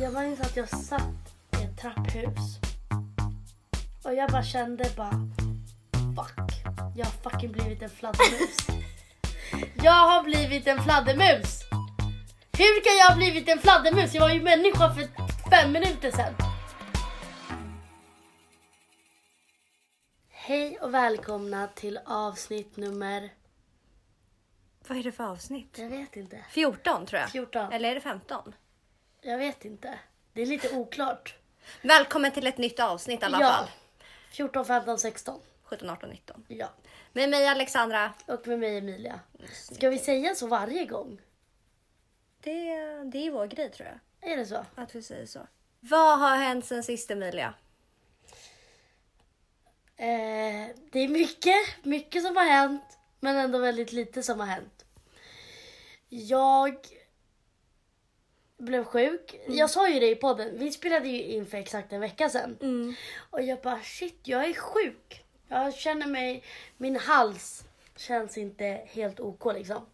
Jag minns att jag satt i ett trapphus. Och jag bara kände bara fuck. Jag har fucking blivit en fladdermus. jag har blivit en fladdermus. Hur kan jag ha blivit en fladdermus? Jag var ju människa för fem minuter sedan. Hej och välkomna till avsnitt nummer... Vad är det för avsnitt? Jag vet inte. 14 tror jag. 14. Eller är det 15? Jag vet inte. Det är lite oklart. Välkommen till ett nytt avsnitt i alla Ja. fall. 14, 15, 16. 17, 18, 19. Ja. Med mig Alexandra. Och med mig Emilia. Ska vi säga så varje gång? Det, det är vår grej tror jag. Är det så? Att vi säger så. Vad har hänt sen sist Emilia? Eh, det är mycket, mycket som har hänt. Men ändå väldigt lite som har hänt. Jag blev sjuk. Jag sa ju det i podden. Vi spelade ju in för exakt en vecka sedan. Och jag bara shit, jag är sjuk. Jag känner mig, min hals känns inte helt OK liksom.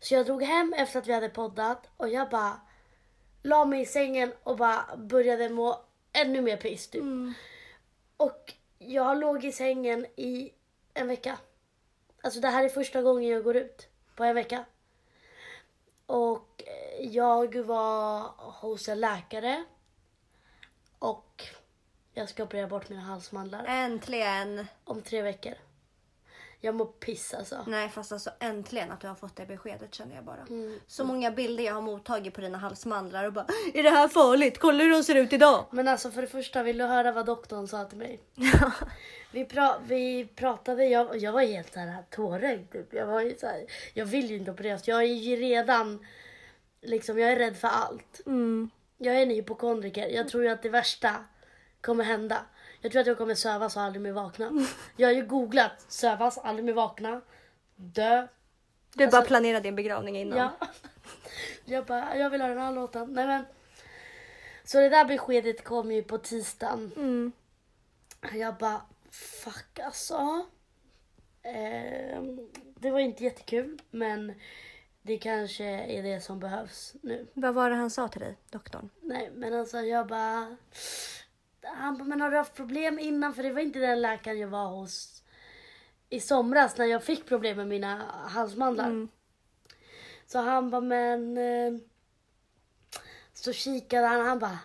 Så jag drog hem efter att vi hade poddat och jag bara la mig i sängen och bara började må ännu mer piss typ. Och jag låg i sängen i en vecka. Alltså det här är första gången jag går ut på en vecka. Och eh, jag var hos en läkare. Och jag ska operera bort mina halsmandlar Äntligen! om tre veckor. Jag mår piss alltså. Nej fast alltså äntligen att du har fått det beskedet känner jag bara. Så många bilder jag har mottagit på dina halsmandlar och bara Är det här farligt? Kolla hur de ser ut idag! Men alltså för det första, vill du höra vad doktorn sa till mig? Vi, pra vi pratade, jag, jag var helt så här tårögd typ. Jag var ju så här, jag vill ju inte opereras. Jag är ju redan, liksom jag är rädd för allt. Mm. Jag är en hypokondriker. Jag tror ju att det värsta kommer hända. Jag tror att jag kommer sövas och aldrig mer vakna. Jag har ju googlat sövas, aldrig mer vakna, dö. Du bara Alltså- planerade din begravning innan. Ja. Jag bara, jag vill ha den här låten. Nej men. Så det där beskedet kom ju på tisdagen. Mm. Jag bara, fuck alltså. Ehm, det var inte jättekul, men det kanske är det som behövs nu. Vad var det han sa till dig, doktorn? Nej, men alltså jag bara... Han bara, men har du haft problem innan? För det var inte den läkaren jag var hos i somras när jag fick problem med mina halsmandlar. Mm. Så han bara, men... eh, Så kikade han, han bara...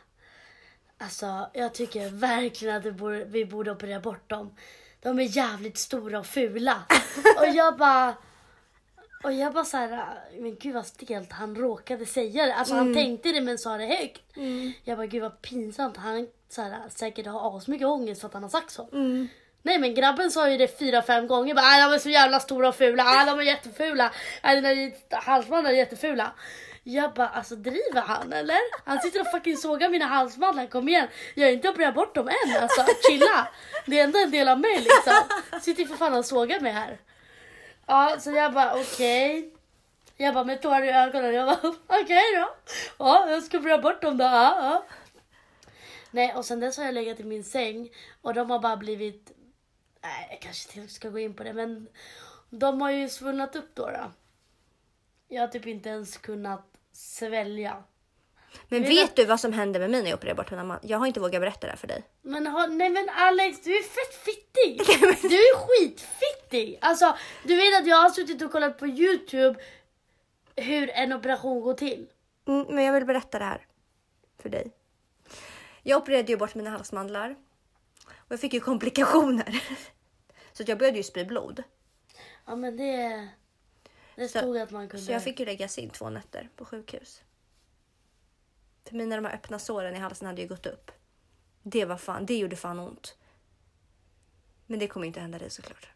Alltså, jag tycker verkligen att vi borde, vi borde operera bort dem. De är jävligt stora och fula. och jag bara... Och jag bara så här, men gud vad stelt han råkade säga det. Alltså han tänkte det men sa det högt. Jag bara, gud vad pinsamt. Han så här, säkert har asmycket ångest för att han har sagt så. Nej men grabben sa ju det fyra, fem gånger. Bara, "Aj, de är så jävla stora och fula. De är jättefula. Halsmandlar är jättefula. Jag bara, alltså driver han eller? Han sitter och fucking sågar mina halsmandlar. Kom igen. Jag har inte opererat bort dem än. Alltså chilla. Det är ändå en del av mig liksom. Sitter ju för fan och sågar mig här. Ja, så jag bara okej. Jag bara med tårar i ögonen. Jag bara okej då. Ja, jag ska operera bort dem då. Ja, ja. Nej, och sen dess har jag legat i min säng och de har bara blivit... Nej, jag kanske inte ska gå in på det, men de har ju svullnat upp då. då. Jag har typ inte ens kunnat svälja. Men Men vet du vad som hände med mig när jag opererade bort mina? Jag har inte vågat berätta det här för dig. Men ha, nej men Alex, du är fett fittig! Du är skitfittig! Alltså, du vet att jag har suttit och kollat på Youtube hur en operation går till. Mm, men jag vill berätta det här för dig. Jag opererade ju bort mina halsmandlar och jag fick ju komplikationer. Så att jag började ju spy blod. Ja men det... Det Så- stod att man kunde... Så jag fick ju läggas in två nätter på sjukhus. För mina de här öppna såren i halsen hade ju gått upp. Det var fan, det gjorde fan ont. Men det kommer inte hända dig såklart.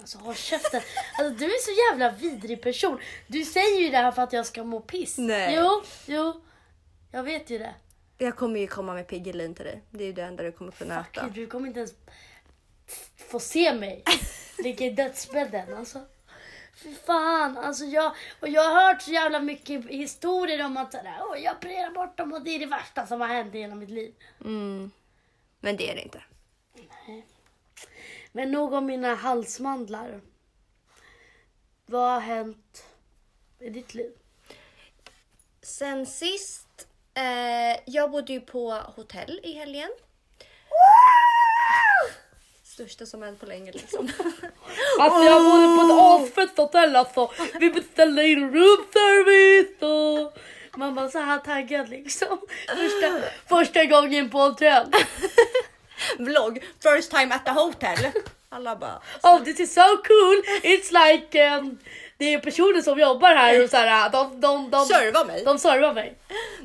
Alltså håll käften. Alltså du är så jävla vidrig person. Du säger ju det här för att jag ska må piss. Nej. Jo, jo. Jag vet ju det. Jag kommer ju komma med Piggelin till dig. Det är ju det enda du kommer kunna Fuck äta. you, du kommer inte ens få se mig. Ligga i dödsbädden alltså. Fy fan, alltså jag, och jag har hört så jävla mycket historier om att sådär, Åh, jag opererar bort dem och det är det värsta som har hänt i hela mitt liv. Mm. Men det är det inte. Men nog om mina halsmandlar. Vad har hänt i ditt liv? sen sist, eh, jag bodde ju på hotell i helgen. Största som hänt på länge liksom. Alltså jag bodde på ett asfett hotell alltså. Vi beställde in room service och man var så här taggad liksom. Första, första gången på hotell. Vlogg, first time at the hotel. Alla bara... Oh this is so cool. It's like um, det är personer som jobbar här och så här, de, de, de, Serva mig. de servar mig.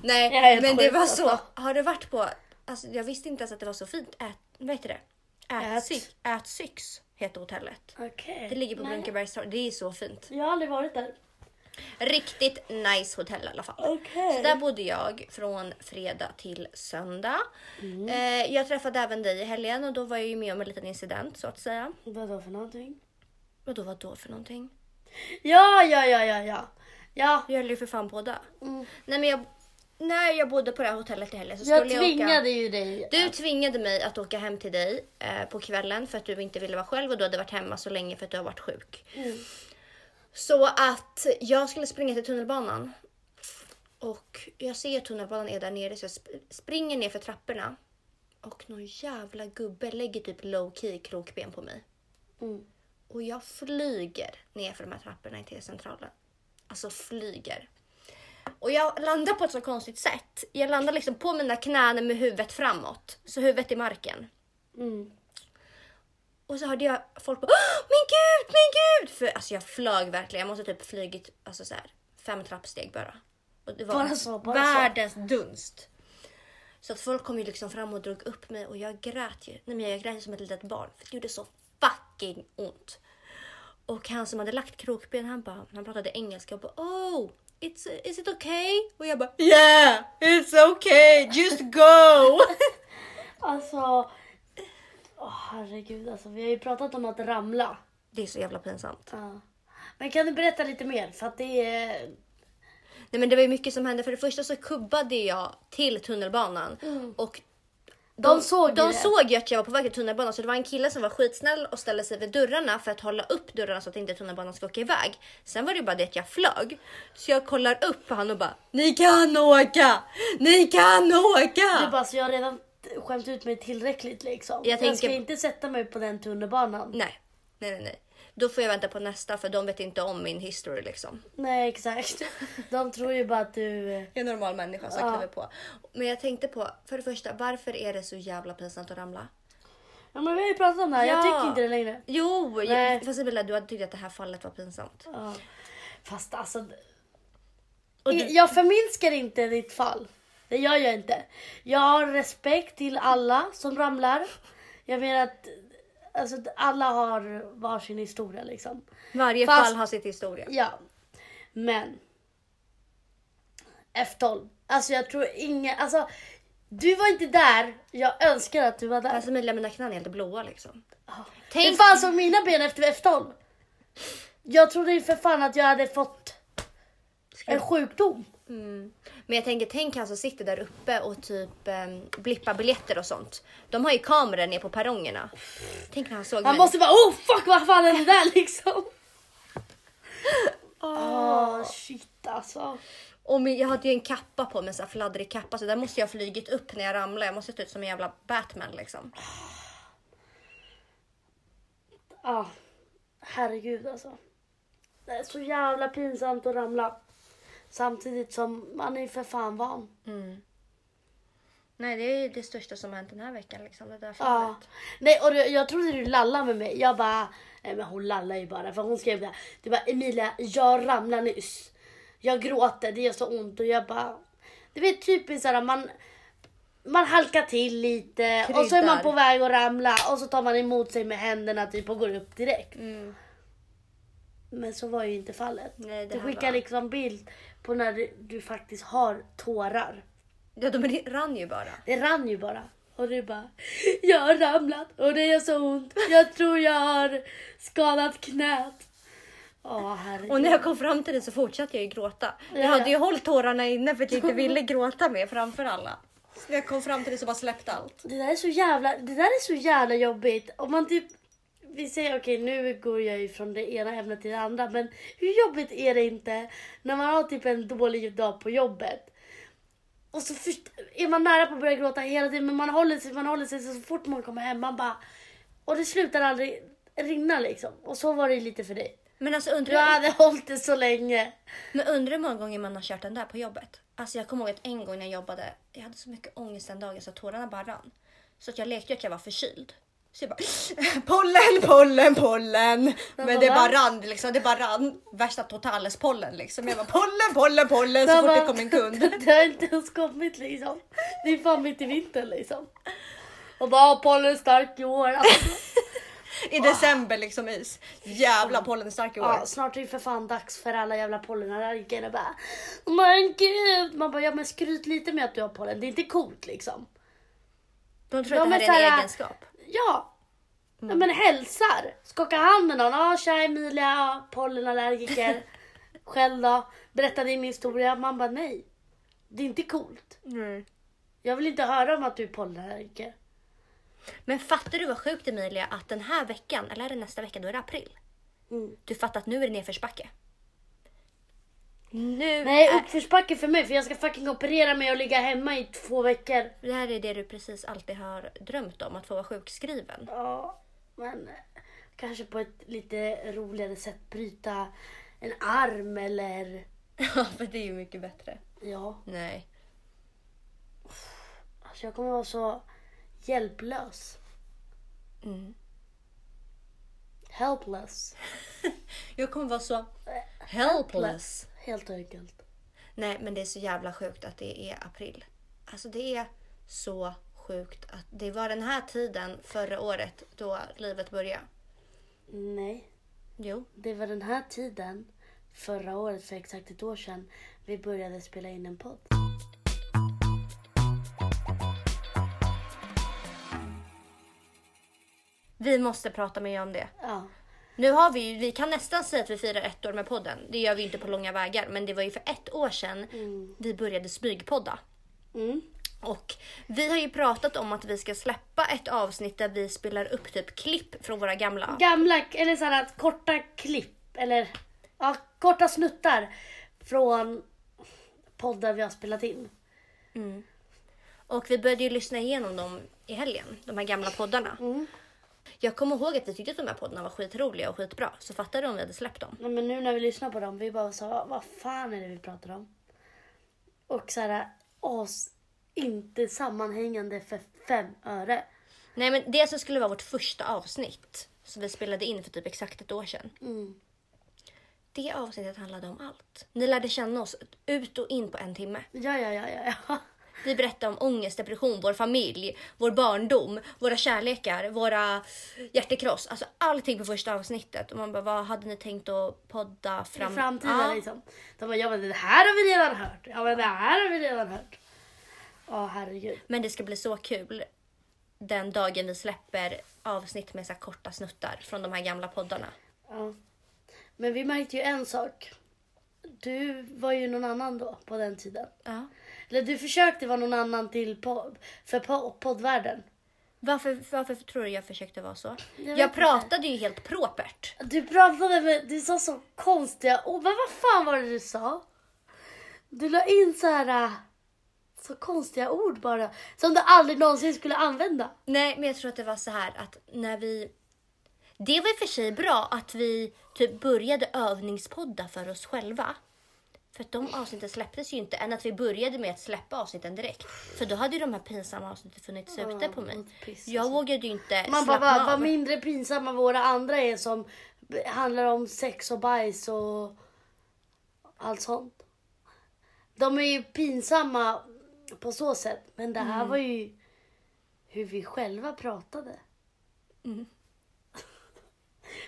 Nej, men det var alltså. så. Har du varit på... Alltså, jag visste inte ens att det var så fint. Ät, vad heter det? Ät. Ätsyx heter hotellet. Okej. Det ligger på Nej, Brunkebergs torg. Det är så fint. Jag har aldrig varit där. Riktigt nice hotell i alla fall. Okej. Så där bodde jag från fredag till söndag. Mm. Eh, jag träffade även dig i helgen och då var jag ju med om en liten incident så att säga. Vad då för någonting? Och då vad då för någonting? Ja, ja, ja, ja, ja. Ja, Vi höll ju för fan båda. Mm. Nej men jag, när jag bodde på det här hotellet i helgen så jag skulle jag, tvingade åka. ju dig. Du tvingade mig att åka hem till dig eh, på kvällen för att du inte ville vara själv och du hade varit hemma så länge för att du har varit sjuk. Mm. Så att jag skulle springa till tunnelbanan. Och jag ser att tunnelbanan är där nere så jag sp- springer ner för trapporna. Och någon jävla gubbe lägger typ low key krokben på mig. Mm. Och jag flyger ner för de här trapporna till centralen. Alltså flyger. Och jag landar på ett så konstigt sätt. Jag landar liksom på mina knän med huvudet framåt. Så huvudet i marken. Mm. Och så hörde jag folk bara "Åh, Min gud, min gud! För alltså jag flög verkligen. Jag måste typ flugit alltså så här, fem trappsteg bara. Och det var Bara så, bara så. världens dunst. Så att folk kom ju liksom fram och drog upp mig och jag grät ju. Nej men jag grät ju som ett litet barn för det gjorde så fucking ont. Och han som hade lagt krokben han bara, han pratade engelska och bara oh It's, is it okay? Och jag bara yeah it's okay just go. Alltså, åh herregud alltså. Vi har ju pratat om att ramla. det är så jävla pinsamt. Ja. Men kan du berätta lite mer? För att det är... Nej men det var ju mycket som hände. För det första så kubbade jag till tunnelbanan och De såg de såg ju att jag var på väg till tunnelbanan så det var en kille som var skitsnäll och ställde sig vid dörrarna för att hålla upp dörrarna så att inte tunnelbanan ska åka iväg. Sen var det ju bara det att jag flög. Så jag kollar upp på han och bara Ni kan åka! Ni kan åka! Du bara, så jag har redan skämt ut mig tillräckligt liksom. Jag Jag, tänker- ska inte sätta mig på den tunnelbanan. Nej, nej, nej, nej. Då får jag vänta på nästa för de vet inte om min history liksom. Nej exakt. De tror ju bara att du... Jag är en normal människa som Ja. kliver på. Men jag tänkte på, för det första, varför är det så jävla pinsamt att ramla? Ja men vi har ju pratat om det här, jag Ja. tycker inte det längre. Jo, jag, fast Emilia, du hade tyckt att det här fallet var pinsamt. Ja. Fast alltså... Du, Jag förminskar inte ditt fall. Det gör jag inte. Jag har respekt till alla som ramlar. Jag menar att alltså, alla har varsin historia liksom. varje Fast- fall har sitt historia. Ja. Men. F12. Alltså jag tror ingen, alltså. Du var inte där. Jag önskar att du var där. Alltså mina knän är helt blåa liksom. det Tänk, fanns som mina ben efter F12. Jag trodde ju för fan att jag hade fått en sjukdom. mm. Men jag tänker, tänk han som sitter där uppe och typ um, blippar biljetter och sånt. De har ju kameror ner på perrongerna. Tänk när han såg Man mig. måste bara oh fuck vad fan är det där liksom. Åh shit alltså. Och min, jag hade ju en kappa på mig, en sån här fladdrig kappa, så där måste jag ha flugit upp när jag ramlade. Jag måste se ut som en jävla Batman liksom. Ja, herregud alltså. Det är så jävla pinsamt att ramla. Samtidigt som man är för fan van. Mm. Nej, det är det största som har hänt den här veckan liksom. Det där Ja. Nej, och du- jag trodde du lallade med mig. Jag bara, nej men hon lallar ju bara. För hon skrev det. Du bara, Emilia, jag ramlade nyss. Jag gråter, det gör så ont. Och jag bara, du vet typiskt såhär man, man halkar till lite och så är man Kryddar. på väg att ramla och så tar man emot sig med händerna typ och går upp direkt. Mm. Men så var ju inte fallet. Nej, du skickar var- liksom bild på när du, du faktiskt har tårar. Ja, de rann ju bara. Det rann ju bara. Och du bara, jag har ramlat och det gör så ont. Jag tror jag har skadat knät. Åh. Och när jag kom fram till det så fortsatte jag ju gråta. Jag Ja, hade ja. ju hållit tårarna inne för att jag inte ville gråta mer framför alla. Så när jag kom fram till det så bara släppte allt. Det där är så jävla, det där är så jävla jobbigt. Om man typ vi säger okej nu går jag ju från det ena ämnet till det andra men hur jobbigt är det inte när man har typ en dålig dag på jobbet och så först, är man nära på att börja gråta hela tiden men man håller sig, man håller sig så fort man kommer hem man bara och det slutar aldrig rinna liksom och så var det lite för dig. Men alltså undrar, Du hade hållit det så länge. men undrar hur många gånger man har kört den där på jobbet. Alltså jag kommer ihåg att en gång när jag jobbade, jag hade så mycket ångest den dagen så tårarna bara rann. Så att jag lekte att jag var förkyld. Så jag bara pollen, pollen, pollen. Men det bara rann liksom, det bara rann. Värsta totales-pollen liksom. Jag bara pollen, pollen, pollen så fort det kom en kund. Det har inte ens kommit liksom. Det är fan mitt i vintern liksom. Och bara pollen stark i år. Alltså. I december liksom is. Jävla pollen är stark i år. Ja, snart är det för fan dags för alla jävla pollenallergiker och bara Men gud! Man bara ja men skryt lite med att du har pollen. Det är inte coolt liksom. De tror att det men här är en egenskap. Ja. ja men hälsar. Skaka hand med någon. Ja tja Emilia, pollenallergiker. Själv då? Berätta din historia. Man bara nej. Det är inte coolt. Jag vill inte höra om att du är pollenallergiker. Men fattar du vad sjukt Emilia att den här veckan, eller är det nästa vecka, då är det april. Mm. Du fattar att nu är det nedförsbacke. Nu Nej är, uppförsbacke för mig för jag ska fucking operera mig och ligga hemma i två veckor. det här är det du precis alltid har drömt om, att få vara sjukskriven. Ja, men kanske på ett lite roligare sätt bryta en arm eller Ja, för det är ju mycket bättre. ja. Nej. Alltså jag kommer vara så hjälplös. Mm. Helpless. Jag kommer vara så helpless. Helt enkelt. Nej, men det är så jävla sjukt att det är april. Alltså det är så sjukt att det var den här tiden förra året då livet började. Nej, Jo. det var den här tiden förra året för exakt ett år sedan vi började spela in en podd. Vi måste prata mer om det. Ja. Nu har vi ju, vi kan nästan säga att vi firar ett år med podden. Det gör vi inte på långa vägar, men det var ju för ett år sedan vi började smygpodda. Mm. Och vi har ju pratat om att vi ska släppa ett avsnitt där vi spelar upp typ klipp från våra gamla. Gamla, eller sådana korta klipp, eller ja, korta snuttar från poddar vi har spelat in. Och vi började ju lyssna igenom dem i helgen, de här gamla poddarna. Jag kommer ihåg att vi tyckte att de här poddarna var skitroliga och skitbra. Så fattade du om vi hade släppt dem? Nej, men nu när vi lyssnar på dem, vi bara sa vad fan är det vi pratar om? Och så här, oss inte sammanhängande för fem öre. Nej men det som skulle vara vårt första avsnitt som vi spelade in för typ exakt ett år sedan. Mm. Det avsnittet handlade om allt. Ni lärde känna oss ut och in på en timme. Ja, ja, ja, ja. Vi berättade om ångest, depression, vår familj, vår barndom, våra kärlekar, våra hjärtekross. Alltså allting på första avsnittet. Och man bara, vad hade ni tänkt att podda I fram? framtiden Ja. liksom. De bara, ja men det här har vi redan hört. Ja men det här har vi redan hört. Ja herregud. Men det ska bli så kul den dagen vi släpper avsnitt med så korta snuttar från de här gamla poddarna. Ja. Men vi märkte ju en sak. Du var ju någon annan då på den tiden. Ja. Eller du försökte vara någon annan till podd, för po- poddvärlden. Varför, varför tror du jag försökte vara så? Jag Jag, pratade ju helt propert. Du pratade med, du sa så konstiga ord. Men vad fan var det du sa? Du la in så här äh, så konstiga ord bara. Som du aldrig någonsin skulle använda. Nej, men jag tror att det var så här att när vi... Det var i och för sig bra att vi typ började övningspodda för oss själva. För att de avsnitten släpptes ju inte än att vi började med att släppa avsnitten direkt. För då hade ju de här pinsamma avsnitten funnits ute på mig. piss, Jag alltså. vågade ju inte Man bara, vad, vad mindre pinsamma våra andra är som handlar om sex och bajs och allt sånt. De är ju pinsamma på så sätt. Men det här var ju hur vi själva pratade. Mm.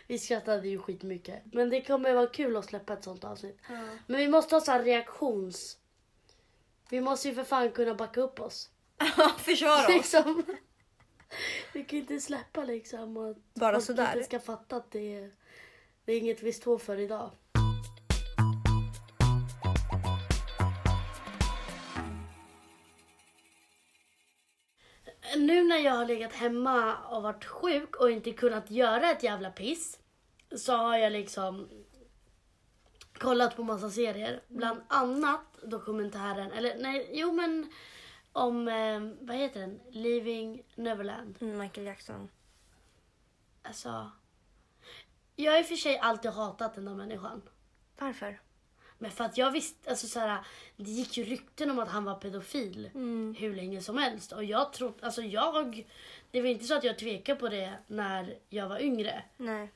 Vi skrattade ju skitmycket. Men det kommer vara kul att släppa ett sånt avsnitt. Men vi måste ha så här reaktions... Vi måste ju för fan kunna backa upp oss. Försvara oss. liksom. Vi kan inte släppa liksom. Att Bara folk sådär. inte ska fatta att det är, det är inget vi står för idag. Nu när jag har legat hemma och varit sjuk och inte kunnat göra ett jävla piss så har jag liksom kollat på massa serier. Bland annat dokumentären, eller nej, jo men om, eh, vad heter den? Leaving Neverland. Mm, Michael Jackson. Alltså, jag har i och för sig alltid hatat den där människan. Varför? Men för att jag visste, alltså så här, det gick ju rykten om att han var pedofil hur länge som helst. Och jag trodde, alltså jag, det var inte så att jag tvekade på det när jag var yngre. Nej,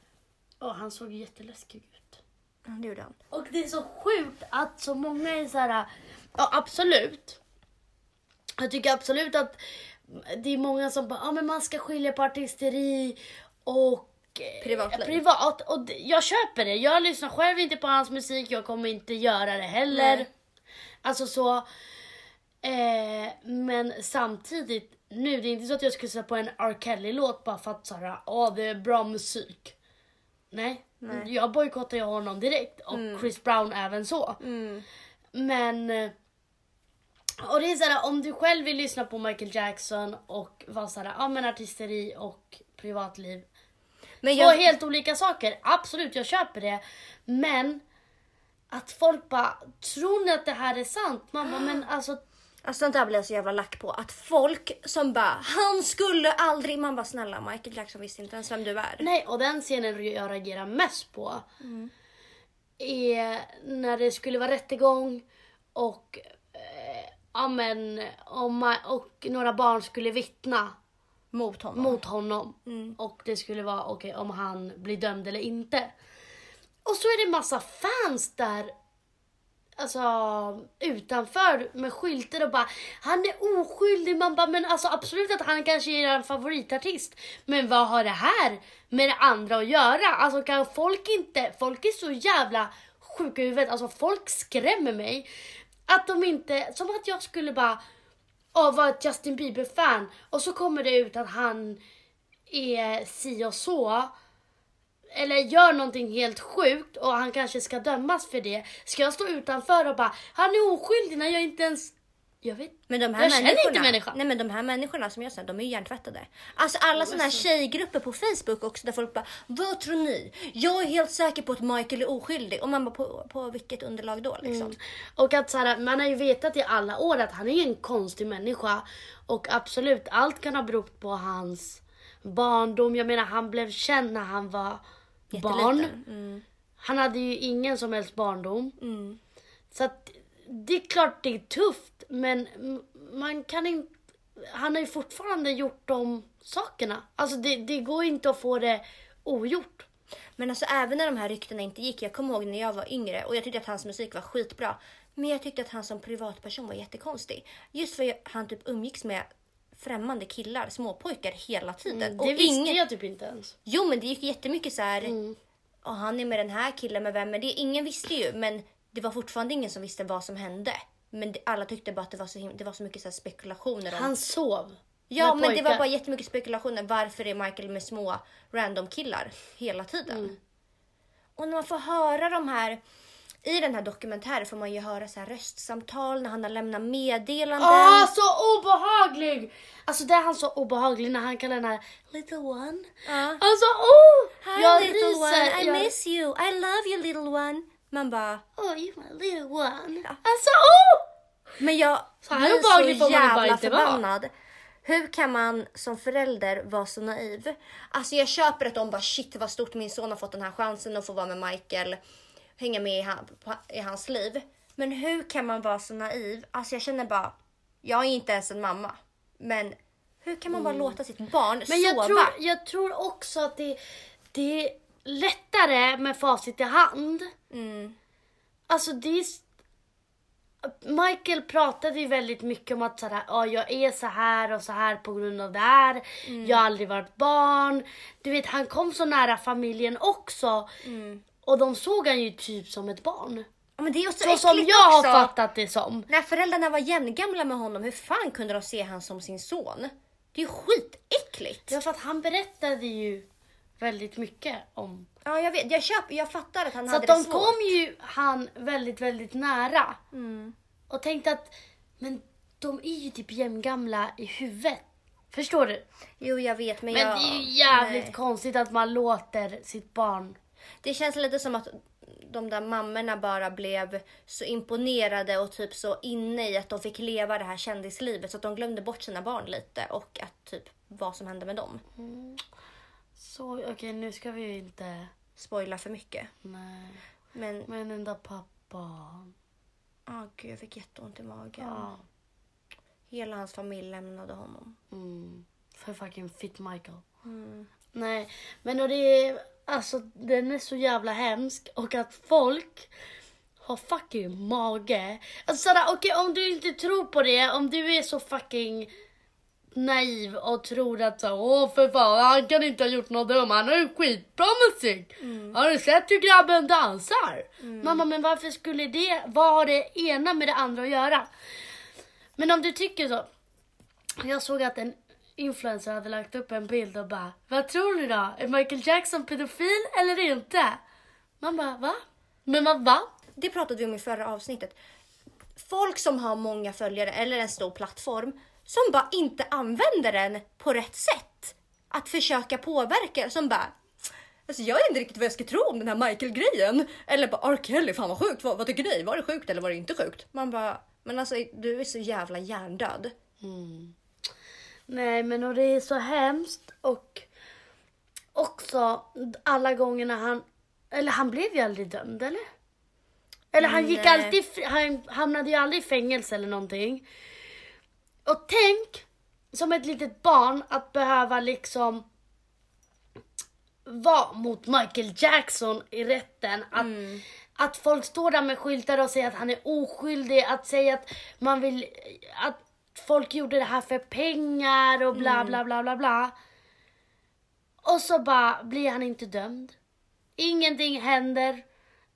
Och han såg jätteläskig ut. ja, det gjorde han. Och det är så sjukt att så många är så här, ja absolut. Jag tycker absolut att det är många som bara, ja men man ska skilja på artisteri och eh, Privatliv. privat. Och jag köper det. Jag lyssnar själv inte på hans musik, jag kommer inte göra det heller. Nej. Alltså så. Eh, men samtidigt, nu, det är inte så att jag skulle sätta på en R. Kelly-låt bara för att såhär, åh det är bra musik. Nej, Nej. jag bojkottar ju honom direkt och Chris Brown även så. Mm. Men... eh, Och det är såhär, om du själv vill lyssna på Michael Jackson och vara såhär, ja men artisteri och privatliv. Men Två jag, helt olika saker, absolut jag köper det. Men att folk bara, tror ni att det här är sant? Man bara, men alltså alltså sånt där blir jag så jävla lack på. Att folk som bara, han skulle aldrig... Man bara, snälla Michael Jackson visste inte ens vem du är. Nej, och den scenen jag reagerar mest på är när det skulle vara rättegång och, eh, ja, men, om ma- och några barn skulle vittna Mot honom. mot honom. Och det skulle vara okej om han blir dömd eller inte. Och så är det massa fans där alltså utanför med skyltar och bara han är oskyldig. Man bara men alltså absolut att han kanske är en favoritartist. Men vad har det här med det andra att göra? Alltså kan folk inte, folk är så jävla sjuka i huvudet. Alltså folk skrämmer mig. Att de inte, som att jag skulle bara och vara ett Justin Bieber-fan och så kommer det ut att han är si och så eller gör någonting helt sjukt och han kanske ska dömas för det. Ska jag stå utanför och bara han är oskyldig när jag inte ens... Jag vet Men de här Jag känner inte människan. Nej men de här människorna som jag säger, de är ju hjärntvättade. Alltså alla sådana här tjejgrupper på Facebook också där folk bara Vad tror ni? Jag är helt säker på att Michael är oskyldig. Och man bara på, på vilket underlag då liksom? Och att så här, man har ju vetat i alla år att han är en konstig människa. Och absolut, allt kan ha berott på hans barndom. Jag menar, han blev känd när han var barn. Jätteliten. Mm. Han hade ju ingen som helst barndom. Mm. Så att det är klart det är tufft, men man kan inte... Han har ju fortfarande gjort de sakerna. Alltså det, det går inte att få det ogjort. Men alltså även när de här ryktena inte gick, jag kommer ihåg när jag var yngre och jag tyckte att hans musik var skitbra. Men jag tyckte att han som privatperson var jättekonstig. Just för att han typ umgicks med främmande killar, småpojkar hela tiden. Mm, Det och visste ingen... jag typ inte ens. Jo men det gick jättemycket så här. Mm. Och han är med den här killen, med vem är det? Ingen visste ju men det var fortfarande ingen som visste vad som hände. Men det, alla tyckte bara att det var så, him- det var så mycket så här spekulationer. Om... Han sov. ja med men det var pojkar. bara jättemycket spekulationer. Varför är Michael med små random killar hela tiden? Mm. Och när man får höra de här i den här dokumentären får man ju höra så här röstsamtal när han har lämnat meddelanden. Åh, så obehaglig! Alltså det är han så obehaglig när han kallar den här little one. Ja. Alltså oh! Hi jag little ryser. one, I jag... miss you, I love you little one. Man bara, Oh, you my little one. Ja. Alltså oh! Men jag Så blir så bara jävla förbannad. Hur kan man som förälder vara så naiv? Alltså jag köper att de bara shit vad stort min son har fått den här chansen att få vara med Michael. Hänga med i, han, i hans liv. Men hur kan man vara så naiv? Alltså jag känner bara, jag är inte ens en mamma. Men hur kan man bara låta sitt barn Mm. Men jag sova? tror, jag tror också att det, det lättare med facit i hand. Mm. Alltså det är... Michael pratade ju väldigt mycket om att så här, ja, jag är så här och så här på grund av det här. Mm. Jag har aldrig varit barn. Du vet, han kom så nära familjen också. Mm. Och de såg han ju typ som ett barn. Ja, Men det är så, som jag har också. fattat det som. När föräldrarna var jämngamla med honom, hur fan kunde de se han som sin son? Det är ju skitäckligt. Ja, för att han berättade ju väldigt mycket om Ja, jag vet. Jag, köper, jag fattar att han Så hade att det de svårt. kom ju han väldigt, väldigt nära. Mm. Och tänkte att, men de är ju typ jämngamla i huvudet. Förstår du? Jo, jag vet, men, Men jag... det är ju jävligt nej. konstigt att man låter sitt barn... Det känns lite som att de där mammorna bara blev så imponerade och typ så inne i att de fick leva det här kändislivet så att de glömde bort sina barn lite och att typ vad som hände med dem. Så okej, nu ska vi ju inte... Spoila för mycket. Nej. Men, Men den där pappan. åh gud, jag fick jätteont i magen. Ja. Hela hans familj lämnade honom. Mm. För fucking fit Michael. Mm. Nej, men och det är... Alltså den är så jävla hemsk och att folk har fucking mage. Alltså sådär, okej om du inte tror på det, om du är så fucking naiv och tror att så, åh för fan han kan inte ha gjort något dumt, han har ju skitbra musik. Har du sett hur grabben dansar? Mamma men varför skulle det, vad har det ena med det andra att göra? Men om du tycker så. Jag såg att en influencer hade lagt upp en bild och bara, vad tror ni då? Är Michael Jackson pedofil eller inte? Man bara, va? Men man va? Det pratade vi om i förra avsnittet. Folk som har många följare eller en stor plattform som bara inte använder den på rätt sätt. Att försöka påverka som bara Alltså jag vet inte riktigt vad jag ska tro om den här Michael-grejen. Eller bara R. Kelly, fan vad sjukt. Vad, vad tycker ni? Var det sjukt eller var det inte sjukt? Man bara, men alltså du är så jävla hjärndöd. Nej men och det är så hemskt och också alla gångerna han, eller han blev ju aldrig dömd eller? Eller han gick Nej. alltid, han hamnade ju aldrig i fängelse eller någonting. Och tänk som ett litet barn att behöva liksom vara mot Michael Jackson i rätten. Att, att folk står där med skyltar och säger att han är oskyldig. Att säga att man vill att folk gjorde det här för pengar och bla bla bla bla bla. Och så bara blir han inte dömd. Ingenting händer.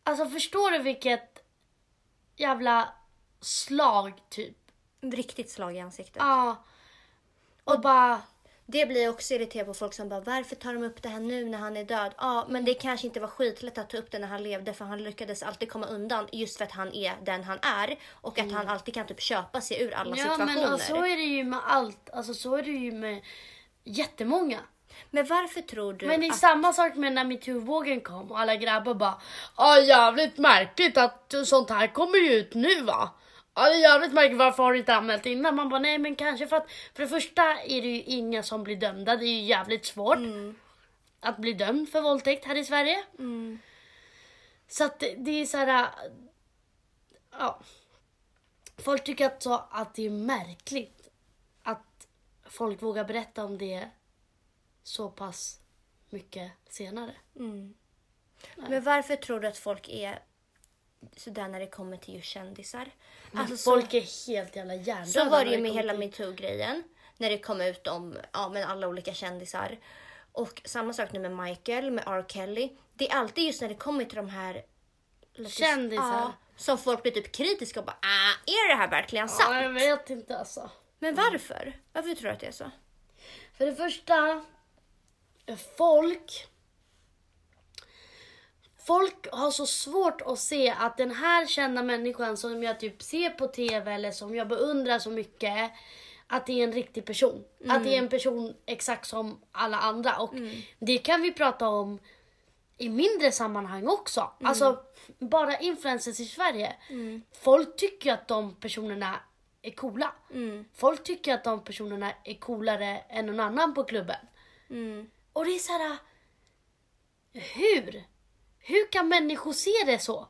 Alltså förstår du vilket jävla slag typ? Riktigt slag i ansiktet. Ja. Och bara... Det blir jag också irriterad på folk som bara varför tar de upp det här nu när han är död? Ja, men det kanske inte var skitlätt att ta upp det när han levde för han lyckades alltid komma undan just för att han är den han är och att han alltid kan typ köpa sig ur alla Ja situationer. men och så är det ju med allt. Alltså så är det ju med jättemånga. Men varför tror du Men det är att... samma sak med när metoo-vågen kom och alla grabbar bara Ja jävligt märkligt att sånt här kommer ju ut nu va. Ja det är jävligt märkligt varför har du inte anmält innan? Man bara nej men kanske för att för det första är det ju inga som blir dömda. Det är ju jävligt svårt att bli dömd för våldtäkt här i Sverige. Så att det, det är så här. Ja. Folk tycker att, så, att det är märkligt att folk vågar berätta om det så pass mycket senare. Men varför tror du att folk är sådär när det kommer till just kändisar? Alltså, folk är helt jävla hjärndöda. Så var det ju med hela metoo-grejen. När det kom ut om ja, men alla olika kändisar. Och samma sak nu med Michael, med R. Kelly. Det är alltid just när det kommer till de här Kändisar. Ja, som folk blir typ kritiska och bara ah, är det här verkligen sant? Ja, jag vet inte alltså. Men varför? Varför tror du att det är så? För det första, folk... Folk har så svårt att se att den här kända människan som jag typ ser på TV eller som jag beundrar så mycket, att det är en riktig person. Att det är en person exakt som alla andra. Och det kan vi prata om i mindre sammanhang också. Alltså bara influencers i Sverige. Folk tycker att de personerna är coola. Folk tycker att de personerna är coolare än någon annan på klubben. Och det är så här. Hur? Hur kan människor se det så?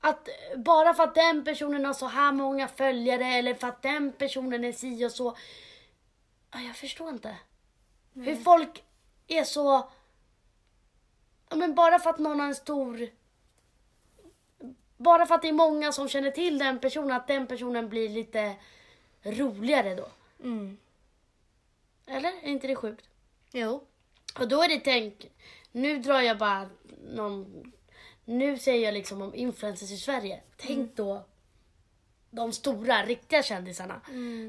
Att bara för att den personen har så här många följare eller för att den personen är si och så. Ja, jag förstår inte. Hur folk är så... Men bara för att någon har en stor... Bara för att det är många som känner till den personen, att den personen blir lite roligare då. Eller? Är inte det sjukt? Jo. Och då är det tänk, nu drar jag bara någon, nu säger jag liksom om influencers i Sverige. Tänk då de stora, riktiga kändisarna.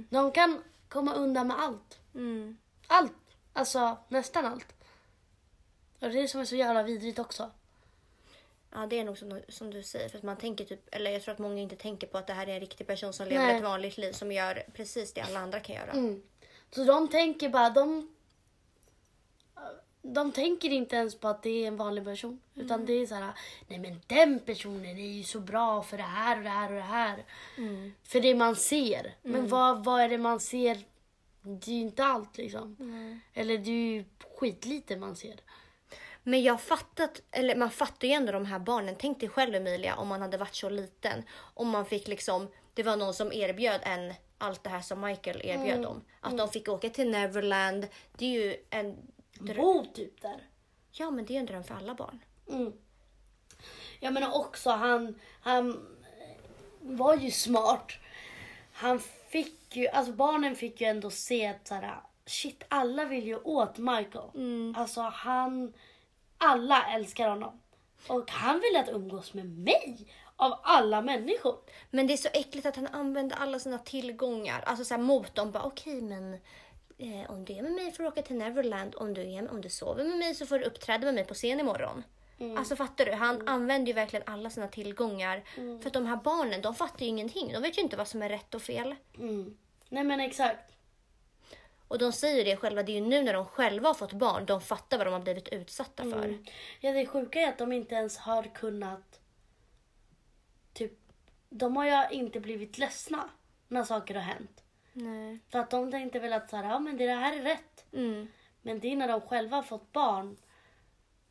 De kan komma undan med allt. Mm. Allt. Alltså nästan allt. Och det är det som är så jävla vidrigt också. Ja, det är nog som, som du säger. För att man tänker typ, eller jag tror att många inte tänker på att det här är en riktig person som lever Nej. ett vanligt liv som gör precis det alla andra kan göra. Mm. Så de tänker bara, de... De tänker inte ens på att det är en vanlig person. Utan det är så här, nej men den personen är ju så bra för det här och det här och det här. Mm. För det man ser. Men vad, vad är det man ser? Det är ju inte allt liksom. Eller det är ju skitlite man ser. Men jag fattat, eller man fattar ju ändå de här barnen. Tänk dig själv Emilia om man hade varit så liten. Om man fick liksom, det var någon som erbjöd en allt det här som Michael erbjöd dem. Att de fick åka till Neverland. Det är ju en. Bo typ där. Ja men det är ju en dröm för alla barn. Mm. Jag menar också han, han var ju smart. Han fick ju, alltså barnen fick ju ändå se att så här, shit alla vill ju åt Michael. Alltså han, alla älskar honom. Och han vill att umgås med mig av alla människor. Men det är så äckligt att han använder alla sina tillgångar alltså så här, mot dem. Bara okej men eh, om du är med mig får du åka till Neverland. Om du, är, om du sover med mig så får du uppträda med mig på scen imorgon. Alltså fattar du? Han använder ju verkligen alla sina tillgångar. För att de här barnen de fattar ju ingenting. De vet ju inte vad som är rätt och fel. Mm. Nej men exakt. Och de säger det själva, det är ju nu när de själva har fått barn de fattar vad de har blivit utsatta för. Mm. Ja det sjuka är att de inte ens har kunnat typ, de har ju inte blivit ledsna när saker har hänt. Nej. För att de tänkte väl att så här, ja men det här är rätt. Mm. Men det är när de själva har fått barn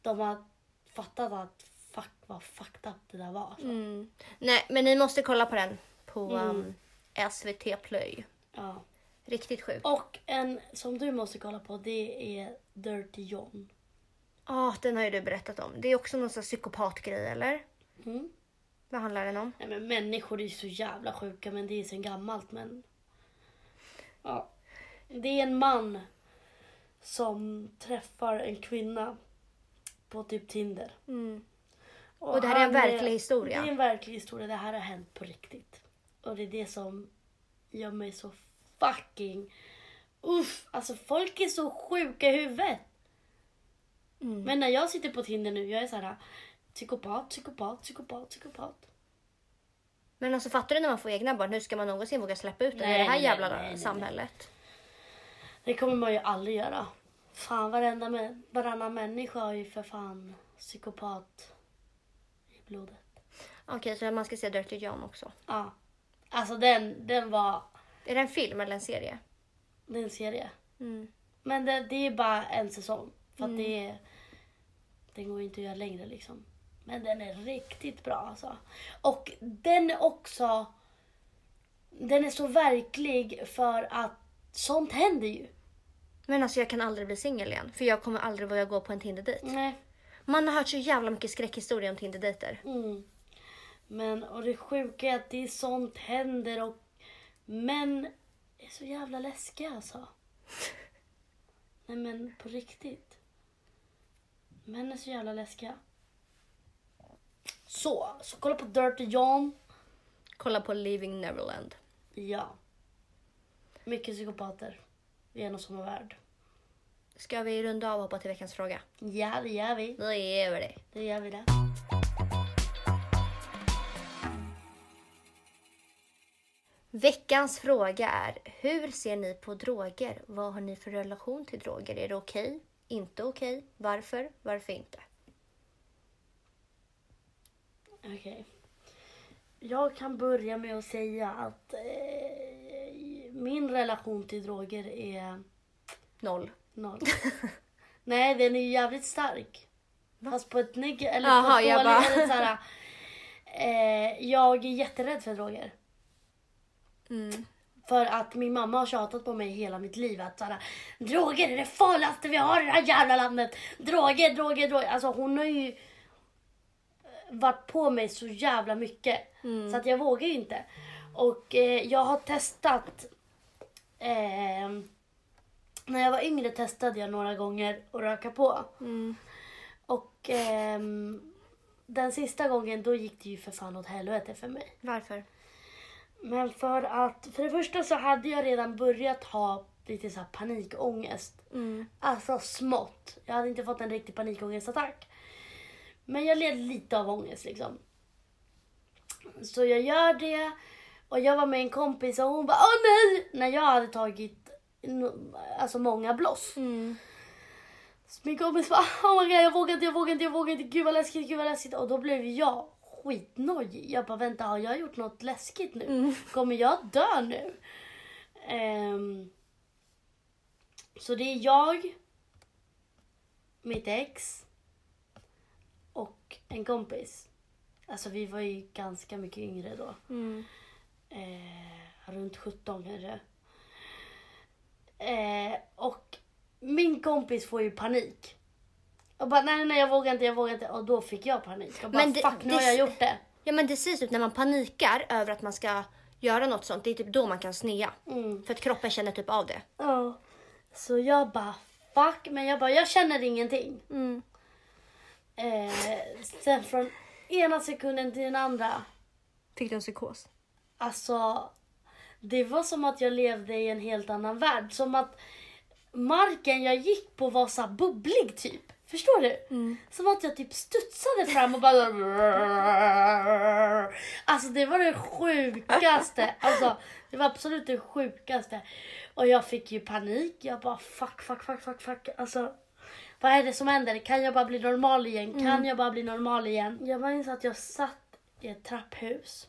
de har fattat att fuck vad fucked up det där var. Alltså. Mm. Nej men ni måste kolla på den på um, SVT Play. Ja. Riktigt sjuk. Och en som du måste kolla på det är Dirty John. Ja, den har ju du berättat om. Det är också någon sån psykopatgrej eller? Mm. Vad handlar den om? Nej, men människor är så jävla sjuka men det är sen gammalt men... Ja. Det är en man som träffar en kvinna på typ Tinder. Mm. Och det här är en verklig historia? Det är en verklig historia. Det här har hänt på riktigt. Och det är det som gör mig så fucking... Uff, alltså folk är så sjuka i huvudet. Mm. Men när jag sitter på Tinder nu, jag är så här psykopat, psykopat, psykopat, psykopat. Men alltså fattar du när man får egna barn, hur ska man någonsin våga släppa ut det i det här nej, jävla nej, nej, samhället? Det kommer man ju aldrig göra. Fan, varenda, varannan människa har ju för fan psykopat i blodet. Okej, så man ska se Dirty John också. Ja. Alltså den, den var, Är det en film eller en serie? det är en serie. Mm. Men det, det är bara en säsong. För att det är, den går ju inte att göra längre liksom. Men den är riktigt bra alltså. Och den är också, den är så verklig för att sånt händer ju. Men alltså jag kan aldrig bli singel igen. För jag kommer aldrig våga gå på en Tinder-dejt. Nej. Man har hört så jävla mycket skräckhistorier om Tinder-dejter. Mm. Men och det sjuka är att det är sånt händer och män är så jävla läskiga alltså. Nej men på riktigt. Män är så jävla läskiga. Så, så kolla på Dirty John. Kolla på Leaving Neverland. Ja. Mycket psykopater i en och samma värld. Ska vi runda av och hoppa till veckans fråga? Ja, det gör vi. Då gör vi det. Det gör vi det. Veckans fråga är, hur ser ni på droger? Vad har ni för relation till droger? Är det okej? Inte okej? Varför? Varför inte? Okej. Jag kan börja med att säga att eh, min relation till droger är Noll. noll. Nej, den är ju jävligt stark. Fast på ett negativt, eller Jaha, på ett jag dåligt, bara- eh, Jag är jätterädd för droger. Mm. För att min mamma har tjatat på mig hela mitt liv att såhär, droger är det farligaste vi har i det här jävla landet. Droger, droger, droger. Alltså hon har ju varit på mig så jävla mycket. Så att jag vågar ju inte. Och eh, jag har testat. Eh, när jag var yngre testade jag några gånger att röka på. Mm. Och ehm, den sista gången då gick det ju för fan åt helvete för mig. Varför? Men för att, för det första så hade jag redan börjat ha lite så här panikångest. Mm. Alltså smått. Jag hade inte fått en riktig panikångestattack. Men jag led lite av ångest liksom. Så jag gör det. Och jag var med en kompis och hon bara åh nej! När jag hade tagit alltså många bloss. Mm. Så min kompis bara oh my god jag vågar inte, jag vågar inte, jag vågar inte, gud vad läskigt, gud vad läskigt. Och då blev jag skitnojig. Jag bara vänta har jag gjort något läskigt nu? Mm. Kommer jag dö nu? Ehm, så det är jag, mitt ex och en kompis. Alltså vi var ju ganska mycket yngre då. Mm. Eh, runt 17 kanske. Eh, och min kompis får ju panik. Och bara nej nej jag vågar inte, jag vågar inte. Och då fick jag panik. Och bara Men det- fuck nu det- har jag gjort det. Ja men det sägs typ när man panikar över att man ska göra något sånt. Det är typ då man kan snea. Mm. För att kroppen känner typ av det. Ja. Så jag bara fuck. Men jag bara jag känner ingenting. Mm. Eh, sen från ena sekunden till den andra. Fick du en psykos? Alltså, det var som att jag levde i en helt annan värld. Som att marken jag gick på var så bubblig typ. Förstår du? Som att jag typ studsade fram och bara... Alltså det var det sjukaste. Alltså det var absolut det sjukaste. Och jag fick ju panik. Jag bara fuck, fuck, fuck, fuck, fuck. Alltså vad är det som händer? Kan jag bara bli normal igen? Kan jag bara bli normal igen? Jag minns att jag satt i ett trapphus.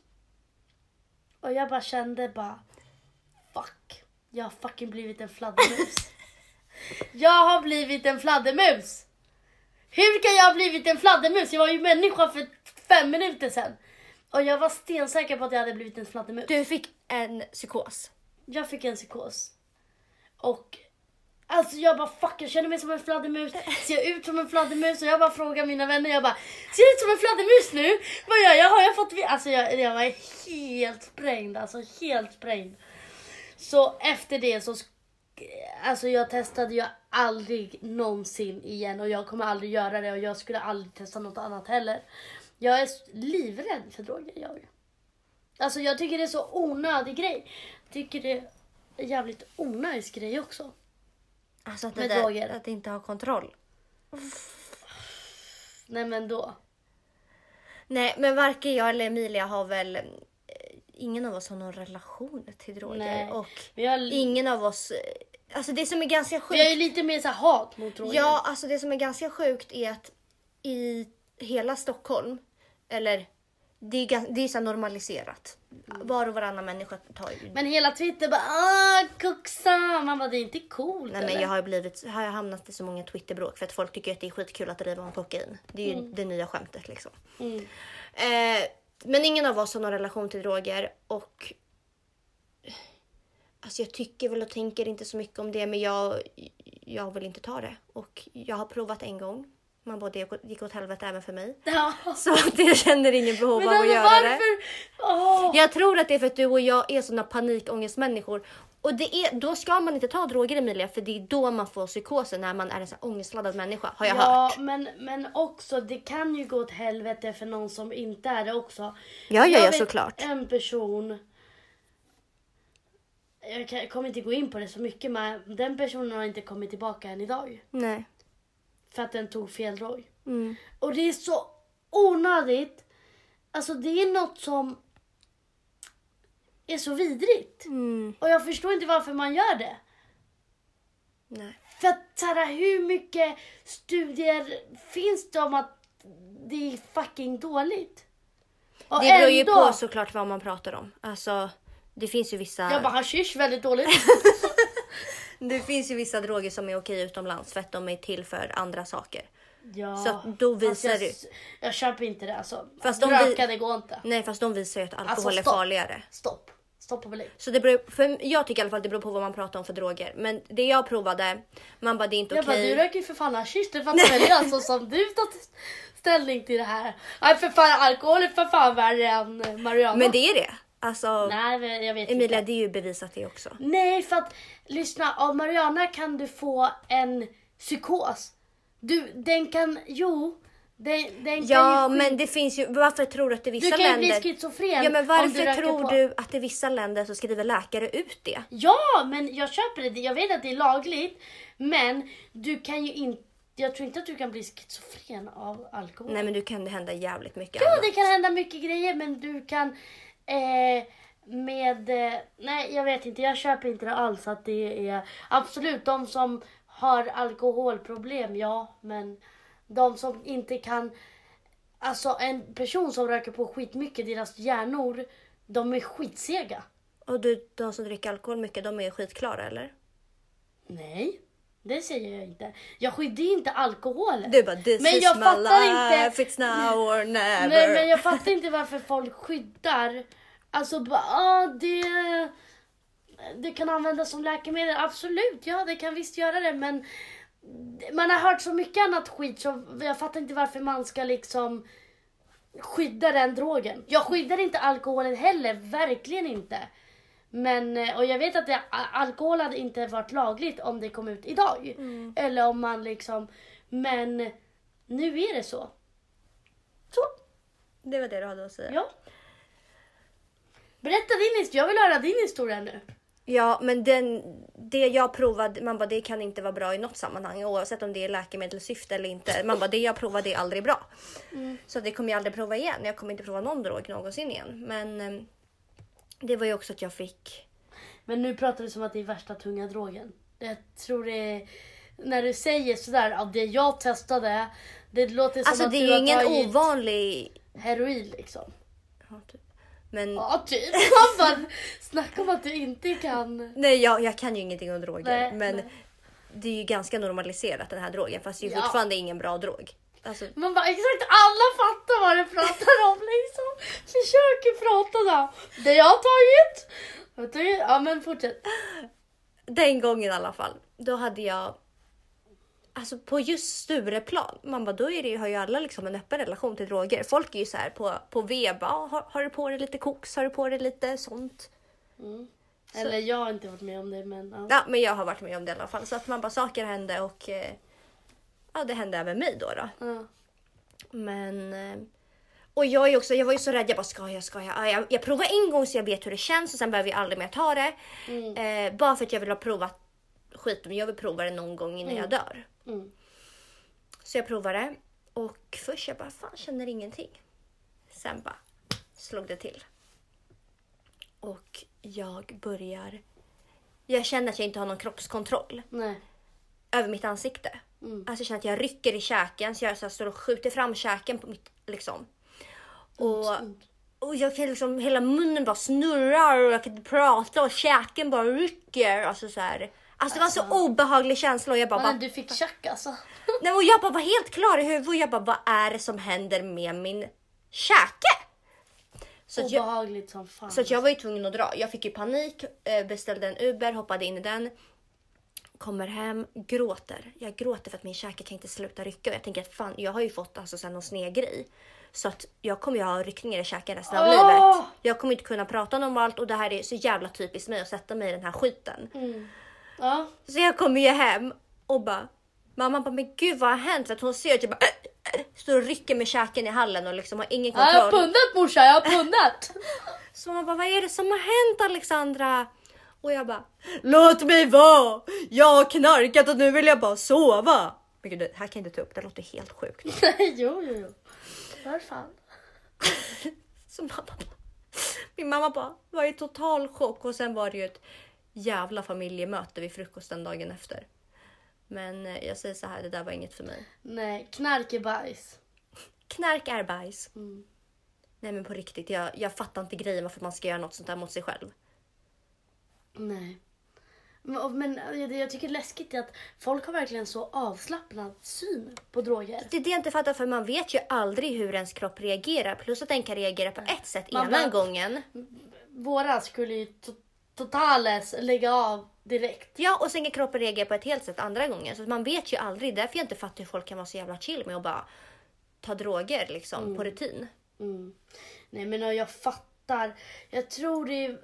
Och jag bara kände bara fuck. Jag har fucking blivit en fladdermus. jag har blivit en fladdermus. Hur kan jag ha blivit en fladdermus? Jag var ju människa för fem minuter sedan. Och jag var stensäker på att jag hade blivit en fladdermus. Du fick en psykos. Jag fick en psykos. Och alltså jag bara fuck jag känner mig som en fladdermus. Ser jag ut som en fladdermus? Och jag bara frågar mina vänner. Jag bara ser jag ut som en fladdermus nu? Vad gör jag? Har jag fått... Alltså jag, jag var helt sprängd. Alltså helt sprängd. Så efter det så... Alltså jag testade ju aldrig någonsin igen. Och jag kommer aldrig göra det. Och jag skulle aldrig testa något annat heller. Jag är livrädd för droger. Jag. Alltså jag tycker det är så onödig grej. Jag tycker det är en jävligt onödig grej också. Alltså att, Med droger. att inte ha kontroll. Nej men då. Nej, men varken jag eller Emilia har väl... eh, Ingen av oss har någon relation till droger. Nej. Och har, ingen av oss... eh, Alltså det som är ganska sjukt... ju lite mer så hat mot droger. Ja, alltså det som är ganska sjukt är att i hela Stockholm, eller det är, det är så normaliserat. Var och varannan människa tar ju... Men hela Twitter bara ah kuxa. Man bara det är inte coolt Nej, men eller? jag har blivit, har jag hamnat i så många Twitterbråk för att folk tycker att det är skitkul att driva om kokain. Det är ju det nya skämtet liksom. Mm. Eh, men ingen av oss har någon relation till droger och Alltså jag tycker väl och tänker inte så mycket om det men jag, jag vill inte ta det. Och jag har provat en gång. Man det gick åt helvete även för mig. Ja. Så att jag känner ingen behov Men av att göra det. varför? Åh. Jag tror att det är för att du och jag är såna panikångestmänniskor. Och det är, då ska man inte ta droger Emilia för det är då man får psykosen när man är en sån ångestladdad människa. Har jag ja, hört. men, men också det kan ju gå åt helvete för någon som inte är det också. Ja, ja, Jag ja såklart. En person. Jag kommer inte gå in på det så mycket men den personen har inte kommit tillbaka än idag. Nej. För att den tog fel drog. Mm. Och det är så onödigt. Alltså det är något som är så vidrigt. Mm. Och jag förstår inte varför man gör det. Nej. För att så här, hur mycket studier finns det om att det är fucking dåligt? Och Det beror ju ändå- på såklart vad man pratar om. Alltså, det finns ju vissa... Jag bara hashish väldigt dåligt. Det finns ju vissa droger som är okej utomlands för att de är till för andra saker. Ja. Så att då visar jag, det- Jag köper inte det alltså. Fast de Röka vi- det går inte. Nej, fast de visar ju att alkohol Alltså, är farligare. Stopp. Stopp och belägg. Så det beror, för jag tycker i alla fall att det beror på vad man pratar om för droger. Men det jag provade, man bara det är inte Jag bara, okej. du röker ju för fan hashish. Det fattar väl jag så som du tar ställning till det här. Nej för fan alkohol är för fan värre än marijuana. Men det är det. Alltså, Nej jag vet Emilia, inte. det är ju bevisat det också. Nej för att lyssna av marijuana kan du få en psykos. Du, den kan, jo. Den, den Ja, kan ju, men det finns ju, varför tror du att i vissa Du kan ju bli länder... schizofren Ja, men du varför röker tror på. du att i vissa länder så skriver läkare ut det? Ja, men jag köper det. Jag vet att det är lagligt. Men du kan ju inte... Jag tror inte att du kan bli schizofren av alkohol. Nej, men du kan det hända jävligt mycket Ja, annat. det kan hända mycket grejer men du kan eh, med eh, nej jag vet inte, jag köper inte det alls att det är, absolut de som har alkoholproblem, ja, men de som inte kan, alltså en person som röker på skitmycket, deras hjärnor, de är skitsega. Och du, de som dricker alkohol mycket, de är skitklara eller? Nej, det säger jag inte. Jag skyddar inte alkoholen. Du bara this Men is jag my fattar life, inte- it's now or never. Nej men jag fattar inte varför folk skyddar. Alltså bara, ah, det, det kan användas som läkemedel. Absolut, ja det kan visst göra det men man har hört så mycket annat skit så jag fattar inte varför man ska liksom skydda den drogen. Jag skyddar inte alkoholen heller, verkligen inte. Men, eh, och jag vet att det, alkohol hade inte varit lagligt om det kom ut idag. Eller om man liksom, men nu är det så. Så. Det var det du hade att säga. Ja. Berätta din historia. Jag vill höra din historia nu. Ja, men den, det jag provade, man bara det kan inte vara bra i något sammanhang oavsett om det är läkemedelssyfte eller inte. Man bara det jag provade är aldrig bra. Så det kommer jag aldrig prova igen. Jag kommer inte prova någon drog någonsin igen. Men eh, det var ju också att jag fick Men nu pratar du som att det är värsta tunga drogen. Jag tror det är... När du säger sådär, ja, det jag testade, det låter som Alltså att det är du ju har ingen tagit ovanlig... heroin liksom. Ja, typ. Men Ja, typ. Man bara, snacka om att du inte kan... nej, jag, jag kan ju ingenting om droger. Nej, men nej. det är ju ganska normaliserat den här drogen fast det är ju Ja. fortfarande ingen bra drog. Alltså, Man bara, exakt alla fattar vad du pratar om liksom. Försöker prata då. Det jag har tagit. Vet du? Ja men fortsätt. den gången i alla fall, då hade jag Alltså på just Stureplan, man bara, då är det, ju- har ju alla liksom en öppen relation till droger. Folk är ju så här på, på V, bara, "Ah, har, har du på dig lite koks, har du på dig lite sånt? Eller jag har inte varit med om det men ja. Ja, men jag har varit med om det i alla fall. Så att man bara, saker hände och eh, ja, det hände även mig då. då. Ja. Men... eh, Och jag, är också, jag var ju så rädd, jag bara ska jag, ska jag? Ja, jag, jag provar en gång så jag vet hur det känns och sen behöver jag aldrig mer ta det. Eh, bara för att jag vill ha provat skiten, jag vill prova det någon gång innan jag dör. Mm. Så jag provade och först jag bara, fan känner ingenting. Sen bara slog det till. Och jag börjar... Jag känner att jag inte har någon kroppskontroll Nej. över mitt ansikte. Mm. Alltså jag känner att jag rycker i käken så jag så här står och skjuter fram käken på mitt liksom. Och, Ont. och jag kan liksom, hela munnen bara snurrar och jag kan inte prata och käken bara rycker. Alltså så här. Alltså det var en så Alltså. obehaglig känsla och jag bara, Men du fick tjack alltså. Nej, och jag bara var helt klar i huvudet och jag bara vad är det som händer med min käke? Så att jag, Obehagligt som fan. så jag var ju tvungen att dra. Jag fick ju panik, eh, beställde en Uber, hoppade in i den. Kommer hem, gråter. Jag gråter för att min käke kan inte sluta rycka. Och jag tänker att fan, jag har ju fått alltså sen någon sned grej. Så att jag kommer ju ha ryckningar i käken resten av Åh! livet. Jag kommer inte kunna prata normalt och det här är så jävla typiskt mig att sätta mig i den här skiten. Mm. Ja. Så jag kommer ju hem och bara Mamma bara, men gud vad har hänt? För att hon ser att jag bara äh, äh, står och rycker med käken i hallen och liksom har ingen ja, jag har kontroll. pundat morsan, jag har pundat. Så man bara, vad är det som har hänt Alexandra? Och jag bara, låt mig vara! Jag har knarkat och nu vill jag bara sova. Men gud, det här kan jag inte ta upp, det låter helt sjukt. Jo, jo, jo. Var fan? Så mamma bara, min mamma bara var i total chock och sen var det ju ett jävla familjemöte vid frukosten dagen efter. Men eh, jag säger så här, det där var inget för mig. Nej, knark är bajs. Knark är bajs. Mm. Nej men på riktigt, jag, jag fattar inte grejen varför man ska göra något sånt där mot sig själv. Nej. Men, men det jag tycker är läskigt är att folk har verkligen så avslappnad syn på droger. Det är det jag inte fattar för man vet ju aldrig hur ens kropp reagerar. Plus att den kan reagera på ett sätt Man ena bara- gången. Våra skulle ju totales lägga av direkt. Ja och sen kan kroppen reagera på ett helt sätt andra gången. Så man vet ju aldrig. Därför jag inte fattar hur folk kan vara så jävla chill med att bara ta droger liksom på rutin. Mm. Nej men jag fattar. Jag tror det är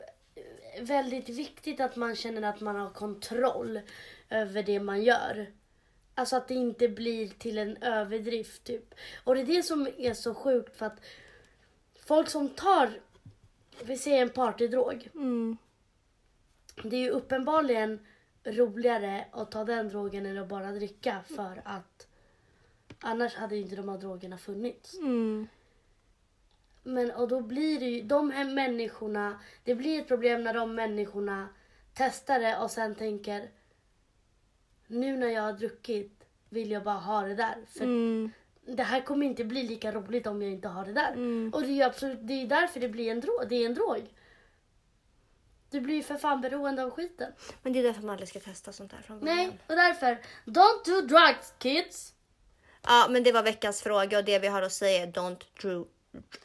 väldigt viktigt att man känner att man har kontroll över det man gör. Alltså att det inte blir till en överdrift typ. Och det är det som är så sjukt för att folk som tar, vi säger en partydrog. Det är ju uppenbarligen roligare att ta den drogen än att bara dricka för att annars hade ju inte de här drogerna funnits. Men och då blir det ju, de här människorna, det blir ett problem när de människorna testar det och sen tänker nu när jag har druckit vill jag bara ha det där. För Mm. det här kommer inte bli lika roligt om jag inte har det där. Mm. Och det är ju absolut, det är därför det blir en drog. Det är en drog. Du blir ju för fan beroende av skiten. Men det är därför man aldrig ska testa sånt här från början. Nej, och därför, don't do drugs kids. Ja, men det var veckans fråga och det vi har att säga är don't do,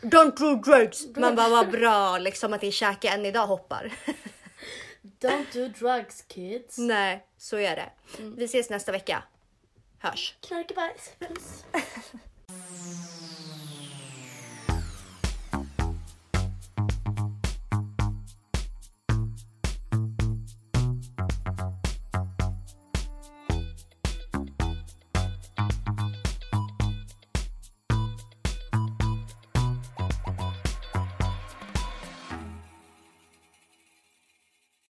don't do drugs. Man bara, vad bra liksom att din käke än idag hoppar. Don't do drugs kids. Nej, så är det. Vi ses nästa vecka. Hörs. Knarkebajs.